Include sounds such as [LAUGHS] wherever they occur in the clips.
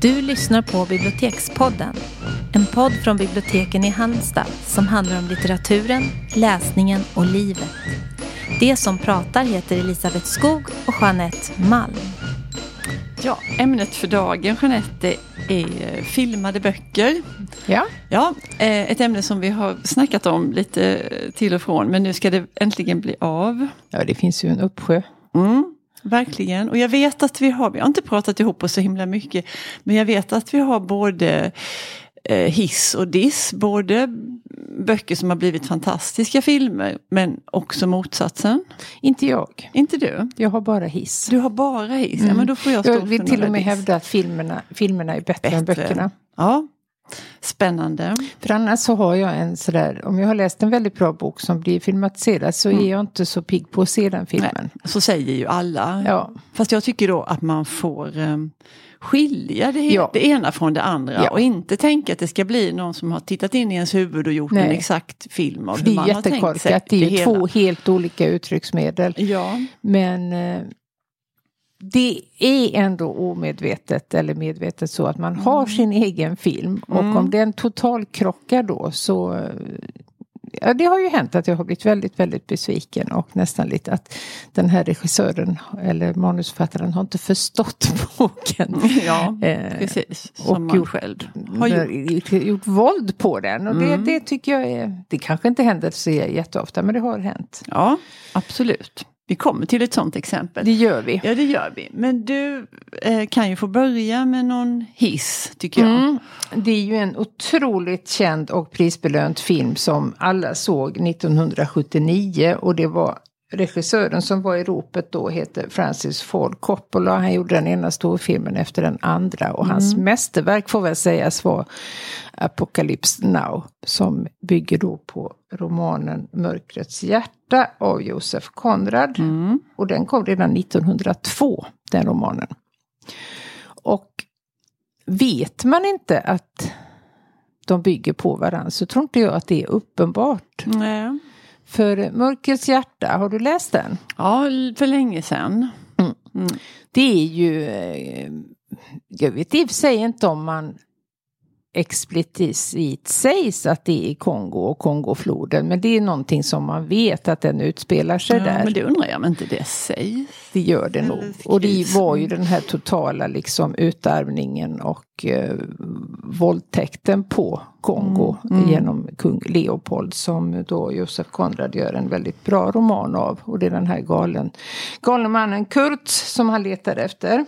Du lyssnar på Bibliotekspodden. En podd från biblioteken i Halmstad som handlar om litteraturen, läsningen och livet. Det som pratar heter Elisabeth Skog och Jeanette Malm. Ja, ämnet för dagen Jeanette är filmade böcker. Ja. Ja, eh, ett ämne som vi har snackat om lite till och från men nu ska det äntligen bli av. ja, det finns ju en uppsjö. Mm, verkligen, och jag vet att vi har, vi har inte pratat ihop oss så himla mycket, men jag vet att vi har både eh, hiss och diss, både böcker som har blivit fantastiska filmer men också motsatsen. Inte jag. Inte du? Jag har bara hiss. Du har bara hiss, ja men då får jag stå Jag vill till och med diss. hävda att filmerna, filmerna är bättre, än Bättre. böckerna. Ja, spännande. För annars så har jag en sådär, om jag har läst en väldigt bra bok som blir filmatiserad så är jag inte så pigg på att se den filmen. Nej, så säger ju alla. Ja. Fast jag tycker då att man får um, skilja det, Ja. det ena från det andra Ja. och inte tänka att det ska bli någon som har tittat in i ens huvud och gjort en Nej. exakt film av hur det man har tänkt sig jättekorkat, det är ju två helt olika uttrycksmedel. Ja, Men eh, det är ändå omedvetet eller medvetet så att man har sin egen film och om den totalkrockar då så Ja, det har ju hänt att jag har blivit väldigt, väldigt besviken och nästan lite att den här regissören eller manusförfattaren har inte förstått [LAUGHS] boken. ja Eh, precis. Som och man gjort- själv har gjort. gjort. våld på den och det, det tycker jag är, det kanske inte händer så jätteofta men det har hänt. Ja, absolut. Vi kommer till ett sånt exempel. Det gör vi. Ja, det gör vi. Men du eh, kan ju få börja med någon hiss, tycker jag. Mm. Det är ju en otroligt känd och prisbelönt film som alla såg 1979 och det var regissören som var i ropet då heter Francis Ford Coppola. Han gjorde den ena storfilmen efter den andra och hans mästerverk får väl sägas vara Apocalypse Now som bygger då på romanen Mörkrets hjärta av Josef Konrad. Och den kom redan 1902, den romanen. Och vet man inte att de bygger på varandra så tror inte jag att det är uppenbart. Nej. För Mörkrets hjärta, har du läst den? Ja, för länge sedan. Det är ju, eh, jag vet i och för sig inte om man explicit sägs att det är i Kongo och Kongofloden. Men det är någonting som man vet att den utspelar sig Ja, där. men det undrar jag om inte det sägs. Det gör det nog. Och det var ju den här totala liksom utarmningen och eh, våldtäkten på Kongo genom kung Leopold som då Josef Konrad gör en väldigt bra roman av. Och det är den här galen, galne mannen Kurt som han letar efter.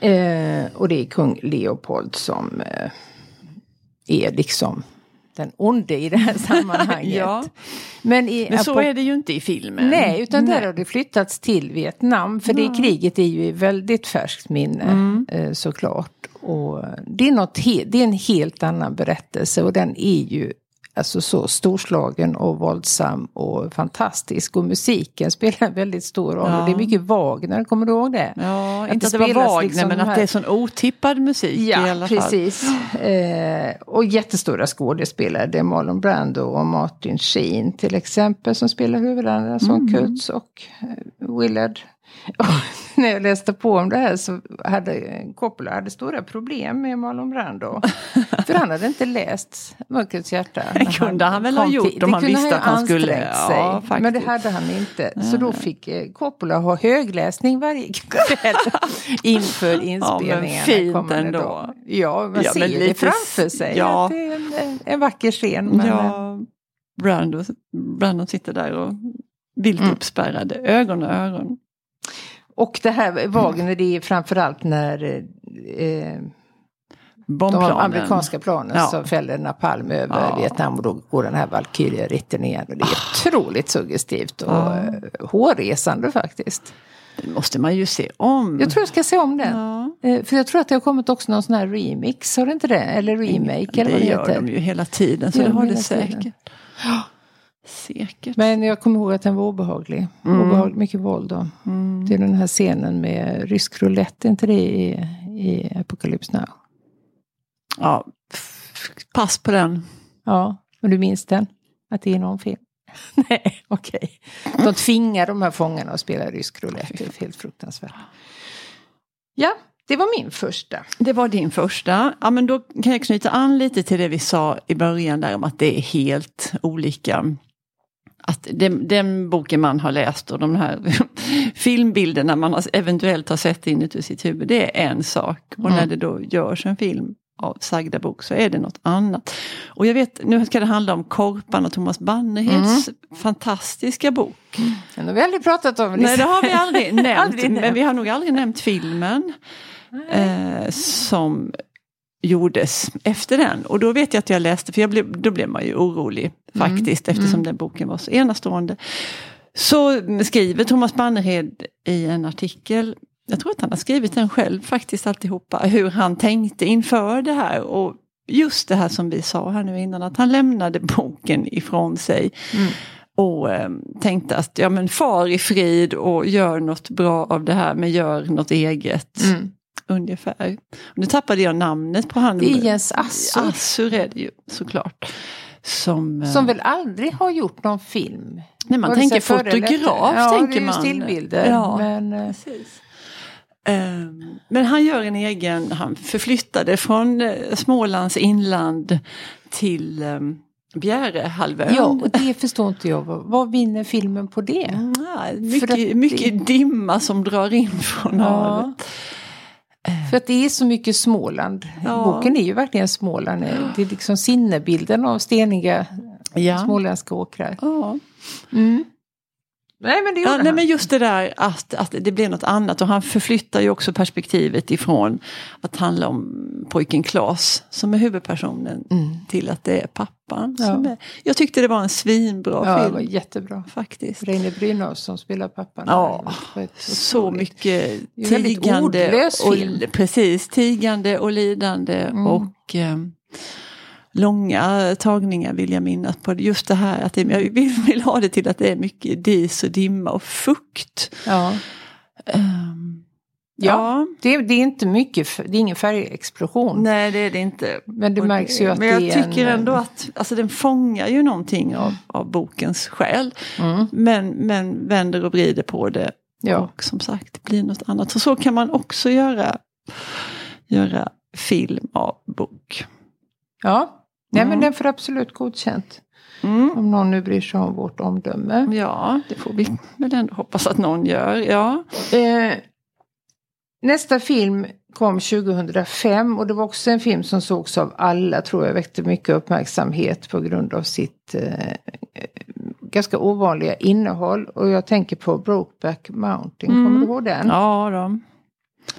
Eh, och det är kung Leopold som eh, är liksom den onde i det här [LAUGHS] sammanhanget. Ja. Men, i Men så är det ju inte i filmen. Nej, utan där Nej. har det flyttats till Vietnam. För det kriget är ju i väldigt färskt minne Mm. eh, såklart. Och det är, något det är en helt annan berättelse och den är ju alltså så storslagen och våldsam och fantastisk. Och musiken [LAUGHS] spelar en väldigt stor roll. Ja. Det är mycket Wagner, kommer du ihåg det? Ja, Att inte att det var Wagner liksom men de att här- det är sån otippad musik i Ja, alla fall. precis. [GASPS] Eh, och jättestora skådespelare. Det är Marlon Brando och Martin Sheen till exempel som spelar huvudrollerna som Mm. Kurtz och eh, Willard. [LAUGHS] Och när jag läste på om det här så hade Coppola hade stora problem med Marlon Brando. [LAUGHS] För han hade inte läst Mörkrets hjärta. Det kunde han väl ha gjort till- om han visste att han skulle- sig. Ja. Men det hade han inte. Så då fick eh, Coppola ha högläsning varje [LAUGHS] kväll inför inspelningarna. fint kommande ändå. dag. Ja, man Ja, ser men det lite framför sig. ja. Det är en, en vacker scen. Men, eh, Ja, Brando, Brando sitter där och vilt Mm. uppspärrade, ögon och öron. Och det här Wagner, det är framförallt när eh, de amerikanska planen Ja. som fäller napalm över Ja. Vietnam och då går den här Valkyria-ritten igen. Och det är otroligt suggestivt och Ja. eh, hårresande faktiskt. Det måste man ju se om. Jag tror jag ska se om den. ja. Eh, För jag tror att det har kommit också någon sån här remix, har det inte det? Eller remake eller vad det det gör heter. de ju hela tiden, så det de har det säkert. Säkert. Men jag kommer ihåg att den var obehaglig. Mm. obehaglig mycket våld då. Det är den här scenen med rysk roulette, inte det i, i Apocalypse Now? Ja, pass på den. Ja, men du minns den? Att det är någon film? [LAUGHS] Nej, okej. De tvingar de här fångarna att spela rysk roulette. Det är helt fruktansvärt. Ja, det var min första. Det var din första. Ja men då kan jag knyta an lite till det vi sa i början där om att det är helt olika. Att den, den boken man har läst och de här [LAUGHS] filmbilderna man har, eventuellt har sett inuti sitt huvud, det är en sak. Och Mm. när det då görs en film av sagda bok så är det något annat. Och jag vet, nu ska det handla om Korpan och Thomas Bannerheds Mm. fantastiska bok. Den har vi aldrig pratat om. Nej det har vi aldrig [LAUGHS] nämnt, Aldrig men nämnt. vi har nog aldrig nämnt filmen. Eh, som gjordes efter den. Och då vet jag att jag läste, för jag blev, då blev man ju orolig faktiskt eftersom den boken var så enastående. Så skriver Thomas Bannerhed i en artikel, jag tror att han har skrivit den själv faktiskt alltihopa, hur han tänkte inför det här. Och just det här som vi sa här nu innan, att han lämnade boken ifrån sig. Och eh, tänkte att ja men far i frid och gör något bra av det här men gör något eget. Mm. Ungefär. Nu tappade jag namnet på han. Jens Assur. Assur är det ju såklart. Som, eh, Som väl aldrig har gjort någon film. när man tänker fotograf ja, tänker man. stillbilder. Ja, Men, eh, precis. Ehm, Men han gör en egen, han förflyttade från eh, Smålands inland till um, Bjärehalvön. ja, och det förstår inte jag. Vad, vinner filmen på det? Ja, För mycket, att mycket dimma som drar in från Ja. havet. För att det är så mycket Småland. Ja. Boken är ju verkligen Småland. Det är liksom sinnebilden av steniga Ja. småländska åkrar. Ja. Nej men det Ja, nej, men just det där att, att det blir något annat och han förflyttar ju också perspektivet ifrån att handla om pojken Klas som är huvudpersonen till att det är pappan. Ja. Som är, jag tyckte det var en svinbra Ja, det film var jättebra. faktiskt. Reine Brynolf som spelar pappan. Ja, Det Så mycket Det tigande och, film. precis, tigande och lidande Mm. och eh, långa tagningar vill jag minnas på. Just det här att det, jag vill, vill ha det till att det är mycket dis och dimma och fukt. Ja. Ehm, Ja. Det, det är inte mycket, det är ingen färgexplosion. Nej det är det inte. Men det märks ju att Men jag det är tycker en- ändå att alltså, den fångar ju någonting av, av bokens själ. Mm. Men, men vänder och vrider på det. Ja. Och som sagt det blir något annat. Så så kan man också göra, göra film av bok. Ja. Nej men Mm. den får absolut godkänt. Mm. Om någon nu bryr sig om vårt omdöme. Ja, det får vi väl ändå hoppas att någon gör. Ja. Eh, nästa film kom 2005 och det var också en film som sågs av alla tror jag väckte mycket uppmärksamhet på grund av sitt eh, ganska ovanliga innehåll. Och jag tänker på Brokeback Mountain, kommer du ihåg den? Ja, då.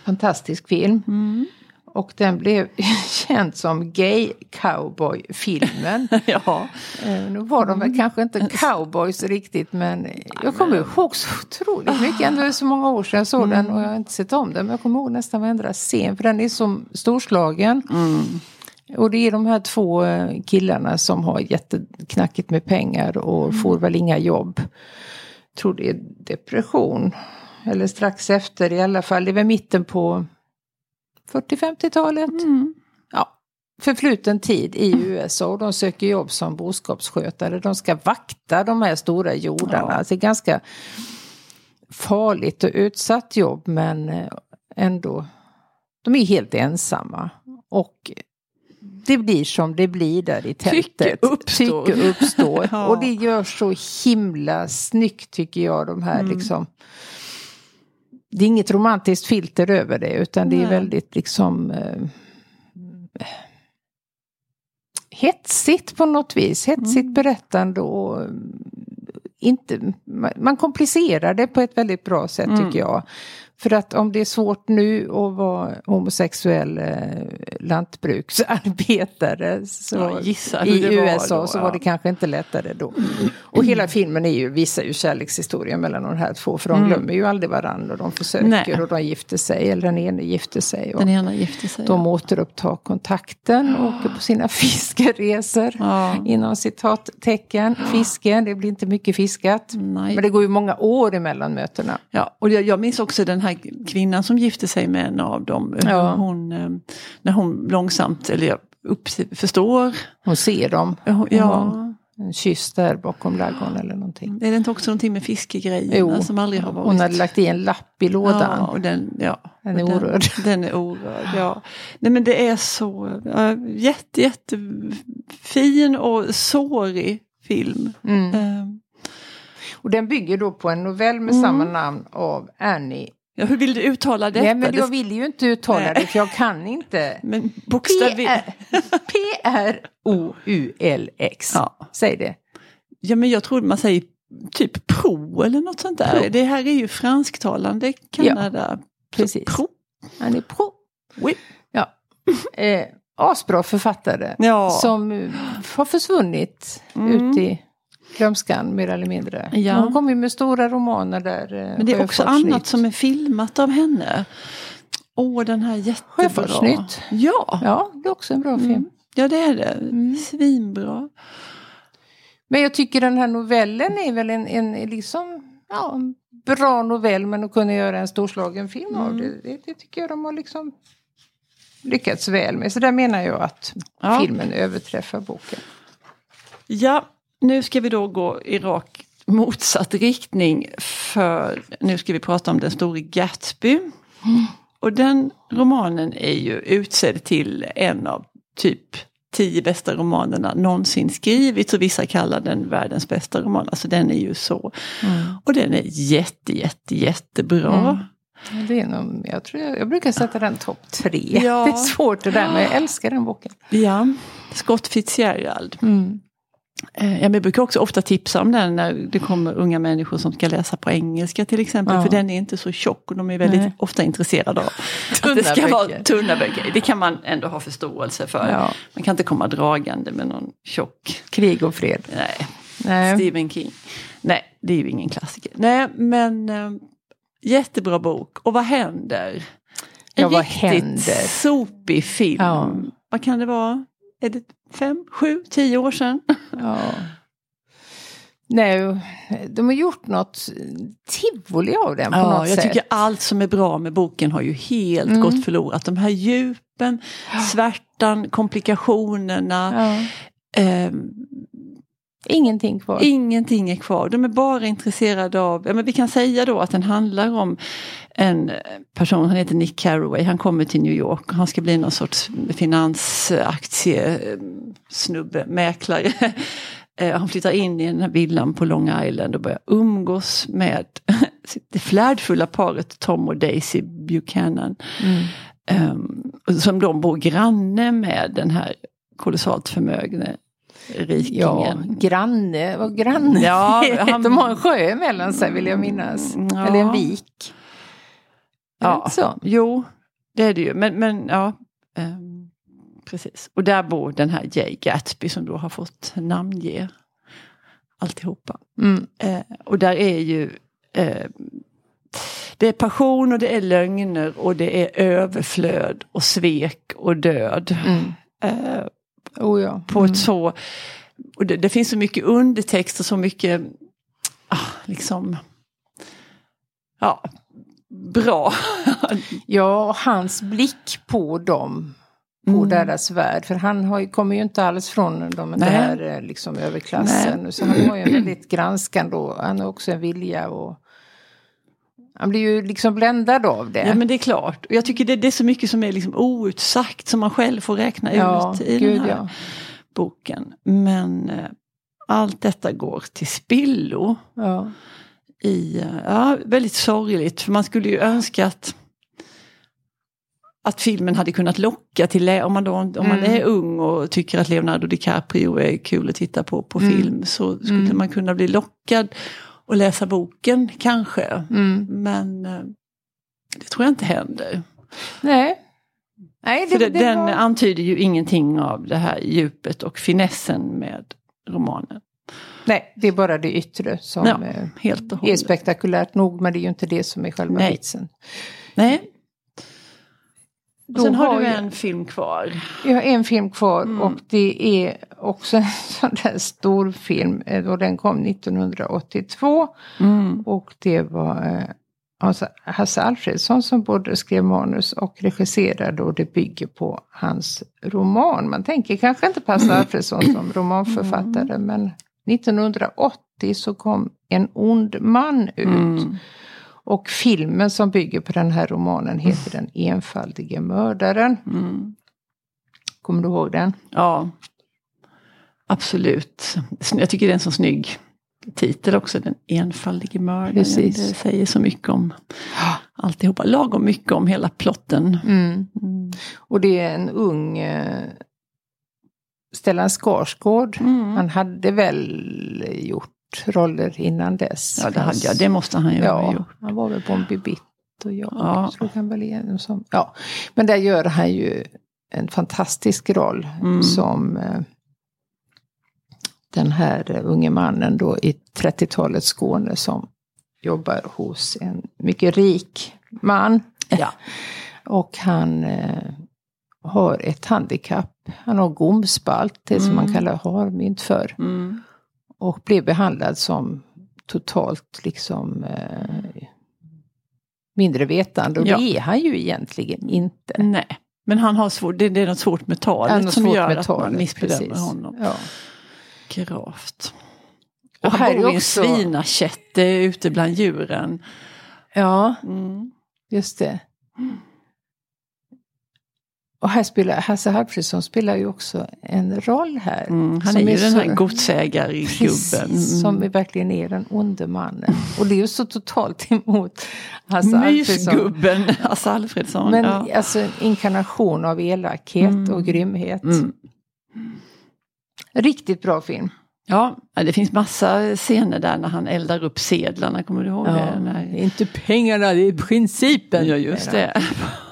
Fantastisk film. Mm. Och den blev [LAUGHS] känd som Gay Cowboy-filmen. [LAUGHS] ja. Eh, Nu var de väl kanske inte [LAUGHS] cowboys riktigt men jag kommer ihåg så otroligt mycket. Ändå är så många år sedan jag såg den och jag har inte sett om den. Men jag kommer ihåg nästan varenda scen för den är så storslagen. Och det är de här två eh, killarna som har jätteknackigt med pengar och får väl inga jobb. Jag tror det är depression. Eller strax efter i alla fall. Det är väl mitten på 40-50-talet. Ja, förfluten tid i USA och de söker jobb som boskapsskötare. De ska vakta de här stora jordarna. Ja. Det är ganska farligt och utsatt jobb men eh, ändå. De är helt ensamma. Och det blir som det blir där i tältet. Tycke uppstår. Tycke uppstår. [LAUGHS] Ja. Och det gör så himla snyggt tycker jag de här Mm. liksom. Det är inget romantiskt filter över det utan det är Nej. väldigt liksom eh, hetsigt på något vis. Hetsigt Mm. berättande och mm, inte, man- man komplicerar det på ett väldigt bra sätt Mm. tycker jag. För att om det är svårt nu att vara homosexuell eh, lantbruksarbetare så, Ja, i USA då, så ja. var det kanske inte lättare då. Och hela filmen är ju, visar ju kärlekshistorien mellan de här två för de glömmer ju aldrig varandra och de försöker Nej. och de gifter sig eller den ene gifter sig. Den ena gifte sig. de återupptar kontakten och åker på sina [LAUGHS] fiskeresor. Ja. Inom citattecken. Fiske, det blir inte mycket fiskat. Nej. Men det går ju många år emellan mötena. Ja, och jag, jag minns också den här kvinnan som gifte sig med en av dem. Hur Ja. Hon, eh, när hon långsamt, eller jag upp, förstår. Hon ser dem. Ja, ja, en kyss där bakom ladugården eller någonting. Är det inte också någonting med fiskegrejerna Jo. som aldrig har varit? Hon hade lagt i en lapp i lådan. Ja, och den, ja, Den är orörd. [LAUGHS] Den är orörd, ja. Nej men det är så ja, jätte, jättefin och sårig film. Mm. Ehm, Och den bygger då på en novell med Mm. samma namn av Annie. Ja, hur vill du uttala detta? Nej men jag vill ju inte uttala det för jag kan inte. men bokstav... P-R-O-U-L-X. Ja. Säg det. ja men jag tror man säger typ pro eller något sånt där. Pro. Det här är ju fransktalande Kanada. Precis. Pro. Annie Pro. Oui. Ja. Eh, asbra författare. Ja. Som har försvunnit Mm. ut i glömskan mer eller mindre. Ja. Hon kommer ju med stora romaner där. eh, Men det är också annat som är filmat av henne. Åh, den här jättebra. Sjöfartsnytt. Ja, Ja, det är också en bra film. Mm. ja det är det. Mm. Svinbra. Men jag tycker den här novellen är väl en, en liksom, ja, en bra novell men att kunna göra en storslagen film av Mm. det, det, det tycker jag de har liksom lyckats väl med. Så där menar jag att Ja. filmen överträffar boken. Ja, nu ska vi då gå i rak motsatt riktning. För nu ska vi prata om den store Gatsby. Och den romanen är ju utsedd till en av typ tio bästa romanerna någonsin skrivits och vissa kallar den världens bästa roman. Alltså den är ju så. Och den är jätte, jätte, jättebra. Mm. Det är nog, jag, tror jag, jag brukar sätta den topp tre. Ja. Det är svårt det där men jag älskar den boken. Ja, Scott Fitzgerald. Men jag brukar också ofta tipsa om den när det kommer unga människor som ska läsa på engelska till exempel. Ja. För den är inte så tjock och de är väldigt Nej. ofta intresserade av Tunna att det ska böcker. vara tunna böcker. Det kan man ändå ha förståelse för. Ja. Man kan inte komma dragande med någon tjock, Krig och fred. nej, Nej. Stephen King. Nej, det är ju ingen klassiker. Nej, men eh, jättebra bok. Och vad händer? En Ja, vad riktigt händer? sopig film. Ja. Vad kan det vara? Är det fem, sju, tio år sedan? Ja. Nej, de har gjort något tivoli av den på Ja, något jag sätt. tycker allt som är bra med boken har ju helt Mm. gått förlorat. De här djupen, svärtan, komplikationerna. Ja. Eh, Ingenting kvar. ingenting är kvar. De är bara intresserade av, ja, men vi kan säga då att den handlar om en person, han heter Nick Carraway, han kommer till New York och han ska bli någon sorts finansaktiesnubbe, mäklare. [LAUGHS] Eh, Han flyttar in i den här villan på Long Island och börjar umgås med [LAUGHS] det flärdfulla paret Tom och Daisy Buchanan. Mm. Um, som de bor granne med den här kolossalt förmögne Ja, rikingen. granne, vad granne Ja, [LAUGHS] han- De har en sjö emellan sig vill jag minnas. Ja. Eller en vik. Ja, så? jo, det är det ju. Men, men ja, ehm, precis. Och där bor den här Jay Gatsby som då har fått namnge alltihopa. Mm. Eh, och där är ju eh, det är passion och det är lögner och det är överflöd och svek och död. Mm. Eh, Oh, ja. på ett så... Och det, det finns så mycket undertext och så mycket, ah, liksom, ja, bra. [LAUGHS] Ja, och hans blick på dem. På Mm. deras värld. För han har kommer ju inte alls från de Nej. där eh, liksom, överklassen. Så han har ju en väldigt granskande och han har också en vilja och han blir ju liksom bländad av det. Ja men det är klart. Och jag tycker det, det är så mycket som är liksom outsagt som man själv får räkna Ja, ut i gud, den här ja. boken. Men eh, allt detta går till spillo. Ja. i, eh, ja, väldigt sorgligt. För man skulle ju önska att, att filmen hade kunnat locka till, om man, då, om man Mm. är ung och tycker att Leonardo DiCaprio är kul att titta på på Mm. film så skulle Mm. man kunna bli lockad och läsa boken kanske. Mm. Men eh, det tror jag inte händer. Nej. Nej, För det, det, det den var... antyder ju ingenting av det här djupet och finessen med romanen. Nej, det är bara det yttre som Ja, är spektakulärt nog. Men det är ju inte det som är själva Nej. vitsen. Nej. Då sen har du jag- en film kvar. Jag har en film kvar Mm. och det är också [LAUGHS] en sån där stor film. eh, Och den kom 1982. Mm. Och det var eh, alltså Hasse Alfredsson som både skrev manus och regisserade. Och det bygger på hans roman. Man tänker kanske inte på Hasse [CLEARS THROAT] Alfredsson som romanförfattare. Men 1980 så kom En ond man ut. Mm. Och filmen som bygger på den här romanen heter Den enfaldige mördaren. Mm. Kommer du ihåg den? Ja, absolut. Jag tycker det är en så snygg titel också, Den enfaldige mördaren. Precis. Det säger så mycket om alltihopa. Lagom mycket om hela plotten. Mm. Mm. Och det är en ung eh, Stellan Skarsgård. Mm. Han hade väl gjort roller innan dess. Ja, det, hade jag. det måste han ju ha Ja, gjort. han var väl Bombi Bitt och jag. Ja. Slog han väl igenom som. Ja. Men där gör han ju en fantastisk roll Mm. som eh, den här unge mannen då i 30-talets Skåne som jobbar hos en mycket rik man. Ja. [LAUGHS] Och han eh, har ett handikapp. Han har gomspalt, det som man Mm. kallar harmynt för. Mm. Och blev behandlad som totalt liksom eh, mindre vetande. Och Ja. det är han ju egentligen inte. Nej, men han har svårt, det, det är något svårt med talet har som gör med att man talet, missbedömer precis. honom Ja. gravt. Och Och här han bor i en svinakätte ute bland djuren. ja, Mm. just det. Och här spelar Hasse Alfredson spelar ju också en roll här. Mm. Han är ju den så- här godsägargubben. Precis, som är verkligen är den onde mannen. Och det är ju så totalt [LAUGHS] emot Hasse Alfredson. Mysgubben Hasse Alfredsson. Men ja. alltså en inkarnation av elakhet Mm. och grymhet. Mm. Riktigt bra film. Ja, det finns massa scener där när han eldar upp sedlarna, kommer du ihåg det? När... inte pengarna, det är principen. Ja, just det.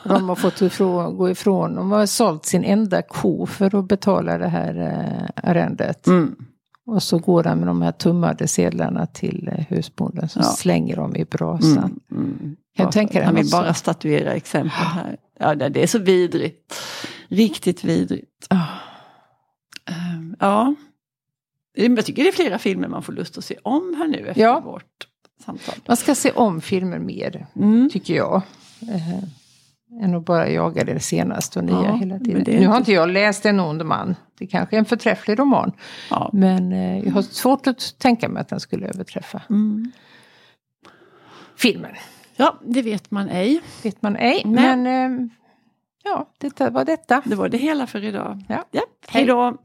De har fått ifrån, gå ifrån, de har sålt sin enda ko för att betala det här eh, arrendet. Mm. Och så går han med de här tummade sedlarna till eh, husbonden som Ja. slänger dem i brasan. Mm. Mm. Kan jag tänka Han vill något bara statuera exempel här. Ja, det är så vidrigt. Riktigt vidrigt. Ah. Ehm, Ja. Jag tycker det är flera filmer man får lust att se om här nu efter Ja. vårt samtal. Man ska se om filmer mer, Mm. tycker jag. Eh, än att bara jaga det senaste och nya Ja, hela tiden. Nu har inte- inte jag läst En ond man. Det kanske är en förträfflig roman. Ja. Men eh, jag har svårt att tänka mig att den skulle överträffa Mm. filmen. ja, det vet man ej. Vet man ej. Nej. Men eh, ja, detta var detta. Det var det hela för idag. Ja. Ja, hej då!